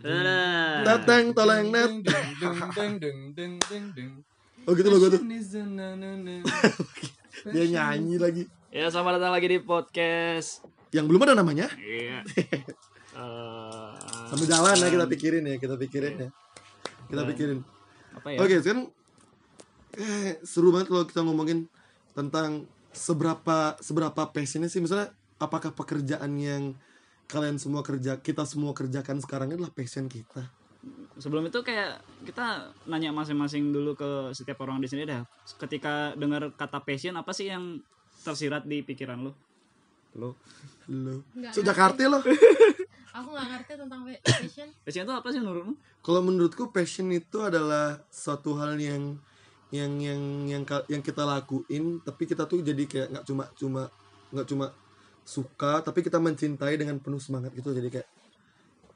Dadah. Tateng toleng net. Oh gitu loh gue tuh. Dia nyanyi lagi. Ya, selamat datang lagi di podcast. Yang belum ada namanya. Iya. Eh, Sambil jalan ya kita pikirin ya, kita pikirin ya. Kita pikirin. apa ya? Oke, sekarang eh, seru banget kalau kita ngomongin tentang seberapa seberapa passionnya sih misalnya apakah pekerjaan yang kalian semua kerja kita semua kerjakan sekarang ini adalah passion kita Sebelum itu kayak kita nanya masing-masing dulu ke setiap orang di sini dah. Ketika dengar kata passion apa sih yang tersirat di pikiran lu? Lu. lo Nggak sejak Jakarta loh Aku nggak ngerti tentang fashion. Passion itu apa sih menurut lu? kalau menurutku passion itu adalah suatu hal yang yang yang yang yang kita lakuin tapi kita tuh jadi kayak nggak cuma cuma nggak cuma suka tapi kita mencintai dengan penuh semangat gitu jadi kayak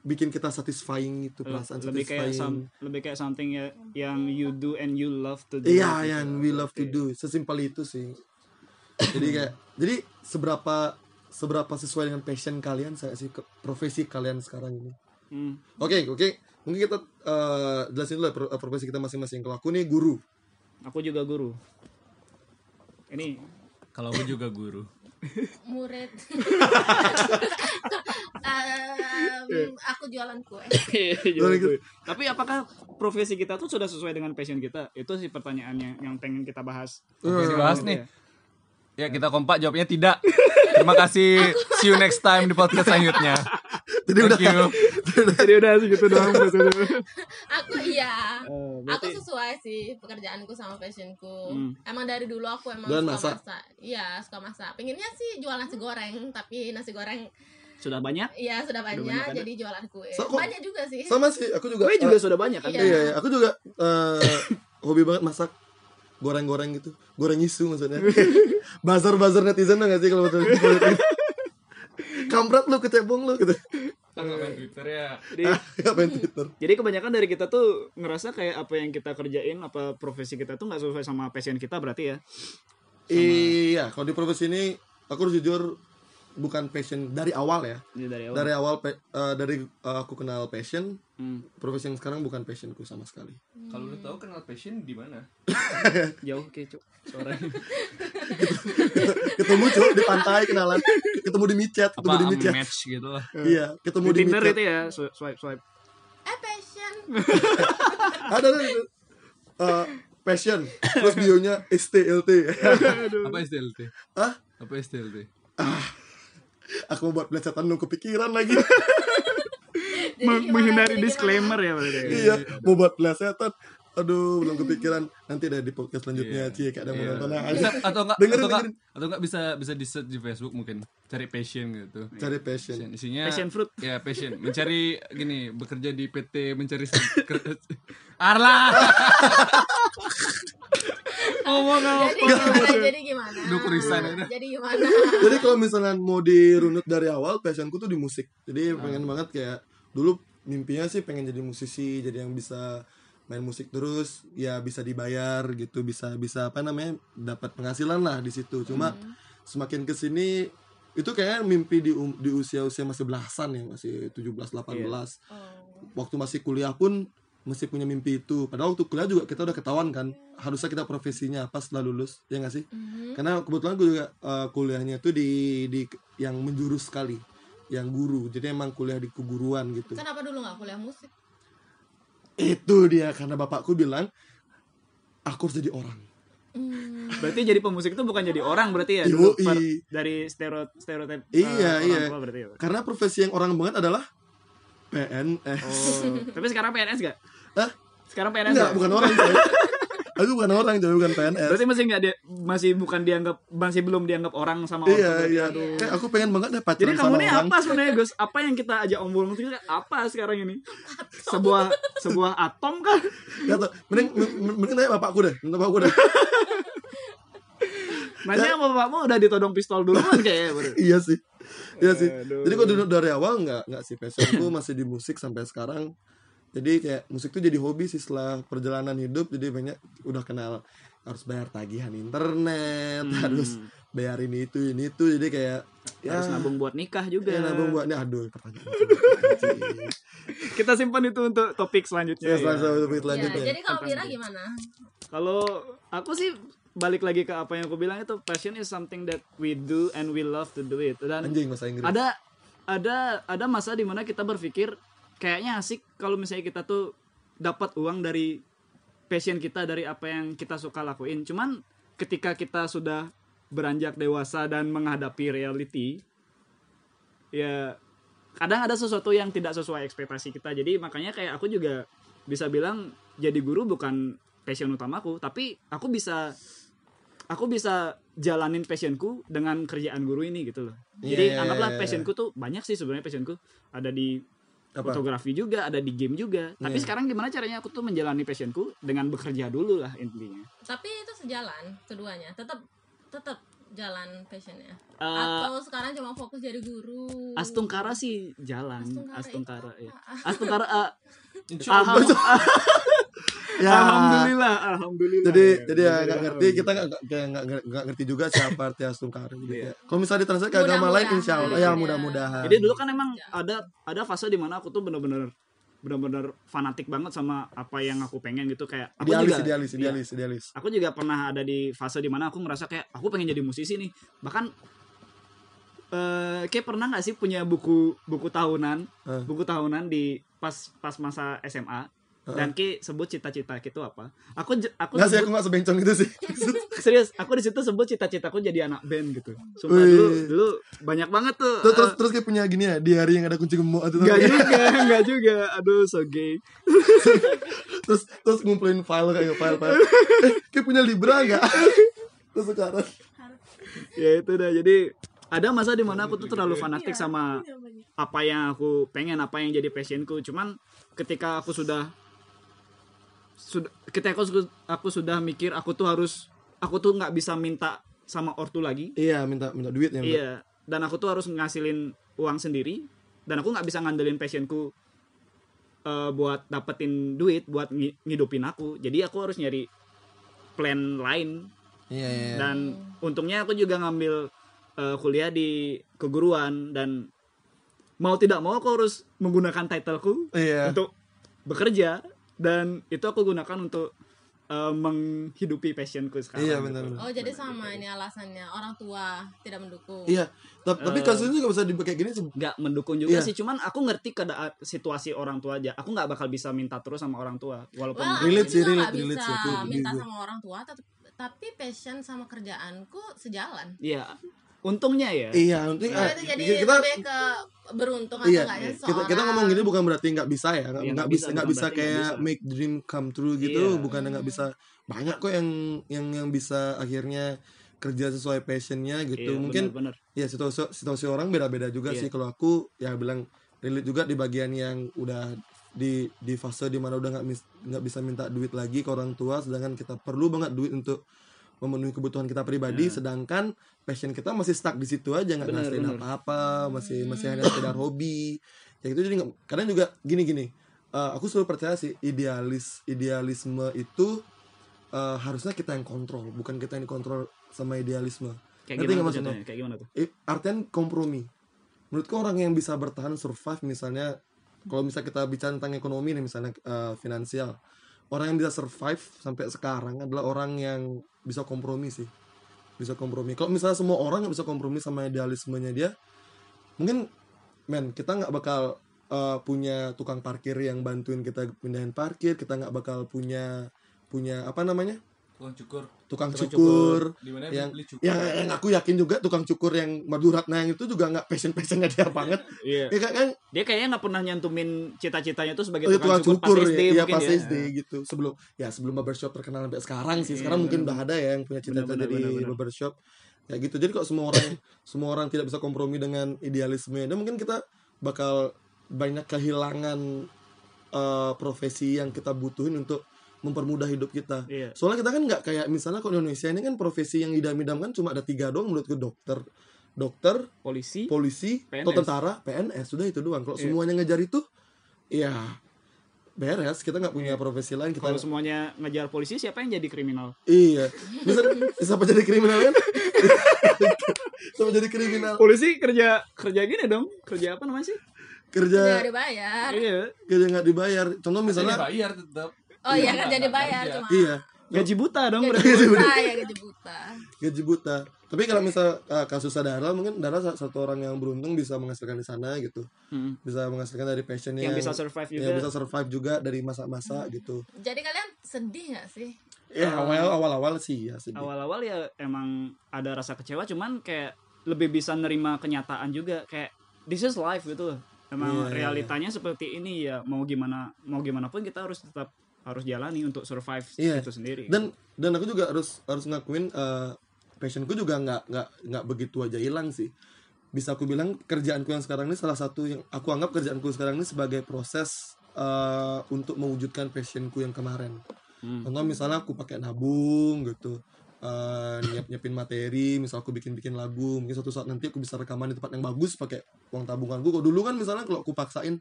bikin kita satisfying itu perasaan lebih kayak satisfying some- lebih kayak something ya, yang you do and you love to do. Iya, gitu. yang we love to do. Sesimpel itu sih. Jadi kayak jadi seberapa seberapa sesuai dengan passion kalian saya sih ke profesi kalian sekarang ini. Hmm. Oke, oke. Mungkin kita eh, jelasin dulu ya pro- profesi kita masing-masing. Kalau aku nih guru. Aku juga guru. Ini Kalau aku juga guru. Murid. Em, aku jualan kue. Jual kue. Tapi apakah profesi kita tuh sudah sesuai dengan passion kita? Itu sih pertanyaannya yang pengen kita bahas. Oke, dibahas Gitu nih. ya. Ya kita kompak jawabnya tidak. Terima kasih. See you next time di podcast selanjutnya. Jadi udah Thank you. Jadi udah segitu doang. Aku iya. Eh, Aku sesuai sih pekerjaanku sama fashionku. Hmm. Emang dari dulu aku emang Dan suka masak? masak. Iya, suka masak. Pengennya sih jual nasi goreng, tapi nasi goreng sudah banyak. iya sudah banyak, banyak ada? jadi jualan kue. So, kok- banyak juga sih. sama sih, aku juga. Kue juga eh, sudah banyak kan? Iya. Iya, iya, aku juga eh, hobi banget masak goreng-goreng gitu. Goreng isu maksudnya. Bazar-bazar netizen enggak sih kalau betul. Kampret lu kecebong lu gitu. Twitter ya. Jadi, Ngapain Twitter? jadi kebanyakan dari kita tuh ngerasa kayak apa yang kita kerjain, apa profesi kita tuh nggak sesuai sama passion kita berarti ya. Iya, kalau di profesi ini aku harus jujur bukan passion dari awal ya. Jadi dari awal. Dari awal eh, dari eh, aku kenal passion, Hmm, profesi yang sekarang bukan passionku sama sekali. Kalau lu tahu kenal passion di mana? jauh kayak cuk suaranya. Ketemu cuy di pantai kenalan, ketemu di micet, ketemu Apa di micet. match gitu lah. Iya, ketemu Di di Tinder micet. itu ya swi- swipe swipe. Eh passion. Ada ada. ada. Eh, passion, terus bionya STLT. Apa STLT? Hah? Apa STLT? aku mau buat pelesetan lu kepikiran lagi. Menghindari disclaimer ya berarti. iya, mau buat pelesetan. Aduh, belum kepikiran. Nanti deh di podcast selanjutnya, Iya. Cie, kayak ada mau Iya. nonton Bisa, aja. atau enggak Dengerin, atau enggak dengerin. atau enggak bisa bisa di search di Facebook mungkin cari passion gitu. Cari passion. Passion. Isinya Passion fruit. Ya, passion. Mencari gini, bekerja di PT mencari Arla. Ngomong apa? Jadi gimana? Jadi gimana? Duh. Jadi gimana? Jadi kalau misalnya mau dirunut dari awal, passionku tuh di musik. Jadi pengen banget kayak dulu mimpinya sih pengen jadi musisi, jadi yang bisa main musik terus, ya bisa dibayar gitu, bisa bisa apa namanya dapat penghasilan lah di situ. Cuma semakin ke sini itu kayaknya mimpi di um- di usia-usia masih belasan ya, masih 17 18. Oh. Waktu masih kuliah pun masih punya mimpi itu. Padahal waktu kuliah juga kita udah ketahuan kan, harusnya kita profesinya apa setelah lulus, ya nggak sih? Mhm. karena kebetulan gue juga uh, kuliahnya tuh di di yang menjurus sekali yang guru jadi emang kuliah di keguruan gitu Kenapa dulu nggak kuliah musik? itu dia karena bapakku bilang aku harus jadi orang Hmm. Berarti jadi pemusik itu bukan jadi orang berarti ya? Dulu per- dari stereo stereotip eh, Iya, orang iya. tua berarti ya. karena profesi yang orang banget adalah PNS Oh, tapi sekarang PNS gak? Hah? Sekarang PNS enggak gak? bukan orang. aku bukan orang coy bukan PNS Berarti masih nggak dia masih bukan dianggap masih belum dianggap orang sama orang iya berarti. iya Aduh. Eh, aku pengen banget deh pacaran Jadi kamu orang. apa sebenarnya Gus? Apa yang kita ajak omong itu apa sekarang ini? Sebuah sebuah atom kan? Nggak mending mending tanya bapakku deh. Bapakku deh. Nanya sama bapakmu udah ditodong pistol duluan kayaknya iya sih. Iya sih. Jadi kok dari awal nggak nggak sih? Passionku masih di musik sampai sekarang jadi kayak musik tuh jadi hobi sih setelah perjalanan hidup jadi banyak udah kenal harus bayar tagihan internet Hmm. harus bayar ini itu ini itu jadi kayak ya Harus nabung buat nikah juga. ya, nabung buat ini aduh pertanyaan kita simpan itu untuk topik selanjutnya Ya, ya. selanjutnya topik Ya, selanjutnya. jadi kalau Mira gimana? Kalau aku sih balik lagi ke apa yang aku bilang itu passion is something that we do and we love to do it dan Anjing bahasa Inggris. ada ada ada masa di mana kita berpikir kayaknya asik kalau misalnya kita tuh dapat uang dari passion kita dari apa yang kita suka lakuin. Cuman ketika kita sudah beranjak dewasa dan menghadapi reality ya kadang ada sesuatu yang tidak sesuai ekspektasi kita. Jadi makanya kayak aku juga bisa bilang jadi guru bukan passion utamaku tapi aku bisa aku bisa jalanin passionku dengan kerjaan guru ini gitu loh. Jadi Iya, iya, anggaplah iya, iya. passionku tuh banyak sih sebenarnya passionku. Ada di Apa? fotografi juga ada di game juga tapi Iya. sekarang gimana caranya aku tuh menjalani passionku dengan bekerja dulu lah intinya Tapi itu sejalan keduanya. Tetap tetap jalan passionnya. Eh, Atau sekarang cuma fokus jadi guru. Astungkara sih jalan Astungkara Astungkara, itu ya apa? Astungkara eh, Insya alham- Ya. alhamdulillah alhamdulillah Jadi Ya, jadi ya nggak ngerti kita nggak nggak- ngerti juga siapa arti Astungkara gitu. Iya. ya. Kalau misalnya ditranslate ke agama lain insya Allah ya mudah-mudahan. Jadi dulu kan emang ada ada fase di mana aku tuh bener-bener bener-bener fanatik banget sama apa yang aku pengen gitu kayak aku idealis juga idealis iya. idealis idealis. aku juga pernah ada di fase di mana aku ngerasa kayak aku pengen jadi musisi nih bahkan eh kayak pernah nggak sih punya buku buku tahunan Eh. buku tahunan di pas pas masa SMA dan ki sebut cita-cita gitu apa aku aku Nggak sih aku sebut, nggak sebencong gitu sih. serius aku di situ sebut cita-citaku jadi anak band gitu sumpah Wih. dulu dulu banyak banget tuh terus terus eh, terus kayak punya gini ya di hari yang ada kunci gemuk atau Enggak juga, enggak juga. Aduh, so gay. terus terus ngumpulin file kayak file file. eh, kayak punya libra nggak? terus sekarang Ya itu dah. Jadi ada masa di mana aku tuh terlalu fanatik sama apa yang aku pengen, apa yang jadi passionku. Cuman ketika aku sudah sudah ketika aku, aku sudah mikir aku tuh harus aku tuh nggak bisa minta sama ortu lagi. iya minta minta duit ya. Iya. Dan aku tuh harus ngasilin uang sendiri dan aku nggak bisa ngandelin passionku eh, buat dapetin duit buat ngi- ngidupin aku. Jadi aku harus nyari plan lain Iya iya. dan untungnya aku juga ngambil eh, kuliah di keguruan dan mau tidak mau aku harus menggunakan titleku Iya. untuk bekerja dan itu aku gunakan untuk eh, menghidupi passionku sekarang Iya gitu. benar benar. Oh jadi sama ini alasannya orang tua tidak mendukung. Iya. Tapi, tapi Eh. kasusnya juga bisa dipakai gini sih. nggak mendukung juga Iya. sih cuman aku ngerti keadaan situasi orang tua aja aku nggak bakal bisa minta terus sama orang tua walaupun Well, Relate sih, relate, nggak relate bisa sih, minta sama orang tua, tapi, tapi passion sama kerjaanku sejalan. iya untungnya ya Iya, nanti Nah, jadi kita lebih ke beruntung atau iya, enggaknya kita seorang. kita ngomong gini bukan berarti nggak bisa ya, nggak Iya, nggak nggak bisa bisa, nggak bisa kayak bisa. make dream come true gitu, Iya. bukan nggak bisa banyak kok yang yang yang bisa akhirnya kerja sesuai passionnya gitu. Iya, Mungkin bener-bener. ya situasi situasi orang beda-beda juga Iya. sih. Kalau aku ya bilang relate juga di bagian yang udah di di fase di mana udah nggak nggak bisa minta duit lagi ke orang tua, sedangkan kita perlu banget duit untuk memenuhi kebutuhan kita pribadi, sedangkan passion kita masih stuck di situ aja nggak ngasihin apa-apa, masih masih hanya sekedar hobi. Ya itu jadi nggak- kadang juga gini-gini. eh, aku selalu percaya sih idealis idealisme itu eh, harusnya kita yang kontrol, bukan kita yang dikontrol sama idealisme. kayak Ngerti gimana maksudnya? kayak gimana tuh artian kompromi. Menurutku orang yang bisa bertahan survive misalnya kalau misalnya kita bicara tentang ekonomi nih misalnya eh, finansial, orang yang bisa survive sampai sekarang adalah orang yang bisa kompromi sih. Bisa kompromi. Kalau misalnya semua orang yang bisa kompromi sama idealismenya dia, mungkin men kita nggak bakal eh, punya tukang parkir yang bantuin kita pindahin parkir, kita nggak bakal punya punya apa namanya Tukang cukur. tukang, Tukang cukur, Di mana yang beli cukur? yang, yang aku yakin juga tukang cukur yang Maduratna yang itu juga nggak passion passionnya dia banget iya ya kan, dia kayaknya nggak pernah nyantumin cita-citanya tuh sebagai oh, ya, tukang, tukang cukur, cukur pas SD ya, ya mungkin pas ya. SD gitu sebelum ya sebelum barbershop terkenal sampai sekarang sih Iya, sekarang mungkin bener. udah ada ya yang punya cita-cita jadi bener, bener. barbershop ya gitu jadi kok semua orang semua orang tidak bisa kompromi dengan idealisme dan mungkin kita bakal banyak kehilangan eh, profesi yang kita butuhin untuk mempermudah hidup kita. Iya. soalnya kita kan nggak kayak misalnya kalau di Indonesia ini kan profesi yang idam-idamkan cuma ada tiga doang menurutku dokter dokter polisi polisi PNS. atau tentara PNS sudah itu doang. Kalau Iya. semuanya ngejar itu ya beres. Kita nggak punya profesi lain kita kalau semuanya ngejar polisi siapa yang jadi kriminal? Iya. Bisa siapa jadi kriminal kan? Siapa jadi kriminal? Polisi kerja kerja gini dong. Kerja apa namanya sih? Kerja Nggak dibayar. Iya. Kerja nggak dibayar. Contoh Misalnya misalnya bayar tetap. Oh iya Nggak- kan? jadi bayar kerja. cuma iya gaji buta dong gaji berarti. buta ya gaji buta. Gaji buta. Tapi kalau misal uh, kasus Dara mungkin Dara sa- satu orang yang beruntung bisa menghasilkan di sana gitu. Hmm. bisa menghasilkan dari passionnya. Yang bisa survive juga. yang bisa survive juga dari masa-masa gitu. Jadi kalian sedih gak sih? Ya awal awal awal sih ya sedih. awal-awal ya emang ada rasa kecewa cuman kayak lebih bisa nerima kenyataan juga. Kayak this is life gitu emang Iya, iya, realitanya seperti ini ya mau gimana mau gimana pun kita harus tetap harus jalani untuk survive Iya. itu sendiri dan dan aku juga harus harus ngakuin uh, passionku juga nggak nggak nggak begitu aja hilang sih bisa aku bilang kerjaanku yang sekarang ini salah satu yang aku anggap kerjaanku sekarang ini sebagai proses uh, untuk mewujudkan passionku yang kemarin Hmm. contoh misalnya aku pakai nabung gitu uh, nyiap nyiapin materi misal aku bikin bikin lagu mungkin suatu saat nanti aku bisa rekaman di tempat yang bagus pakai uang tabunganku kok dulu kan misalnya kalau aku paksain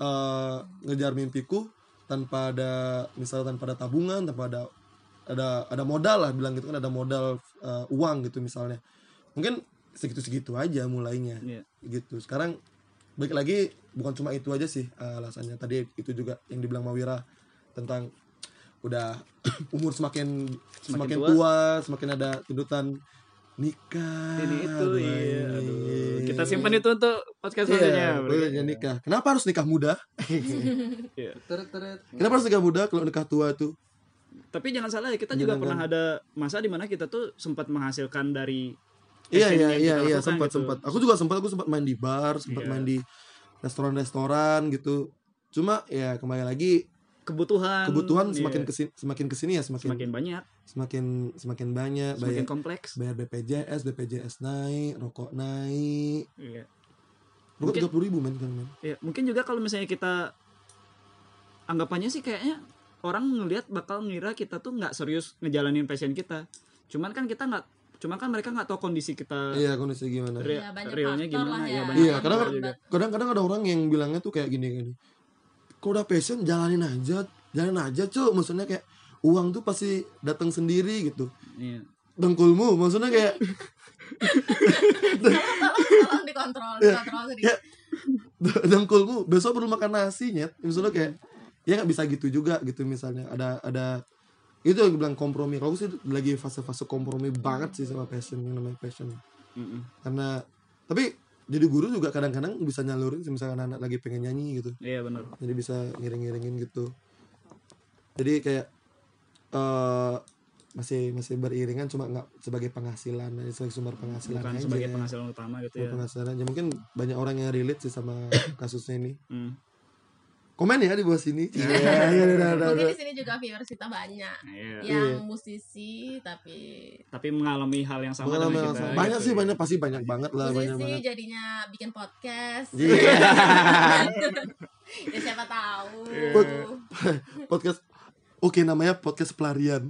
uh, ngejar mimpiku tanpa ada misalnya tanpa ada tabungan tanpa ada ada ada modal lah bilang gitu kan ada modal uh, uang gitu misalnya mungkin segitu segitu aja mulainya Iya. gitu sekarang balik lagi bukan cuma itu aja sih uh, alasannya tadi itu juga yang dibilang Mawira tentang udah umur semakin semakin, tua. tua. semakin ada tuntutan nikah ini itu aduh, iya aduh. Kita simpan itu untuk podcast Iya, selanjutnya bolehnya nikah. Kenapa harus nikah muda? Iya. Kenapa harus nikah muda kalau nikah tua tuh tapi jangan salah ya kita juga pernah ada masa di mana kita tuh sempat menghasilkan dari Iya iya iya kita iya sempat gitu. sempat. Aku juga sempat aku sempat main di bar, sempat Iya. main di restoran-restoran gitu. Cuma ya kembali lagi kebutuhan. kebutuhan iya, semakin ke sini semakin ke sini ya semakin semakin banyak semakin semakin banyak semakin bayar kompleks. bayar BPJS BPJS naik rokok naik. Iya. rokok Mungkin- tiga puluh ribu men kan men? Ya, mungkin juga kalau misalnya kita anggapannya sih kayaknya orang ngelihat bakal ngira kita tuh nggak serius ngejalanin passion kita. Cuman kan kita nggak, cuman kan mereka nggak tahu kondisi kita. iya kondisi gimana? Re- ya banyak realnya faktor gimana? Lah ya, ya banyak iya kadang kadang-kadang ada orang yang bilangnya tuh kayak gini gini. Kalau udah passion jalanin aja jalanin aja cuy maksudnya kayak uang tuh pasti datang sendiri gitu. Iya. dengkulmu maksudnya kayak tolong dikontrol dikontrol sedikit. Ya dengkulmu besok perlu makan nasi nyet. Misalnya kayak ya nggak bisa gitu juga gitu misalnya. Ada ada itu yang bilang kompromi. Kalau aku sih lagi fase-fase kompromi banget sih sama passion yang namanya passion. Mm-mm. karena tapi jadi guru juga kadang-kadang bisa nyalurin sih misalkan anak lagi pengen nyanyi gitu. Iya benar. jadi bisa ngiring-ngiringin gitu. Jadi kayak eh masih masih beriringan cuma nggak sebagai penghasilan aja sebagai sumber penghasilan Bukan aja sebagai penghasilan utama gitu Sumber ya. penghasilan aja mungkin banyak orang yang relate sih sama kasusnya ini Hmm. komen ya di bawah sini iya iya iya iya, iya. mungkin di sini juga viewers kita banyak Iya. yang musisi tapi Tapi mengalami hal yang sama Pengalaman dengan yang kita. sama. banyak gitu sih ya. banyak pasti banyak banget lah banyak musisi banget jadinya bikin podcast Iya. ya siapa tahu podcast oke namanya podcast pelarian.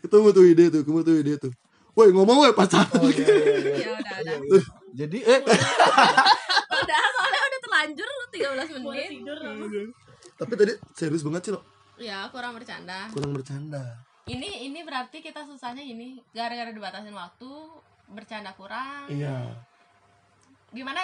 Ketemu tuh ide tuh ketemu tuh ide tuh. Woi ngomong woi pacar. Ya udah udah. Jadi eh. Udah soalnya udah terlanjur 13 menit. tapi tadi serius banget sih lo. Ya kurang bercanda. Kurang bercanda. Ini ini berarti kita susahnya ini gara-gara dibatasin waktu bercanda kurang. Iya. Gimana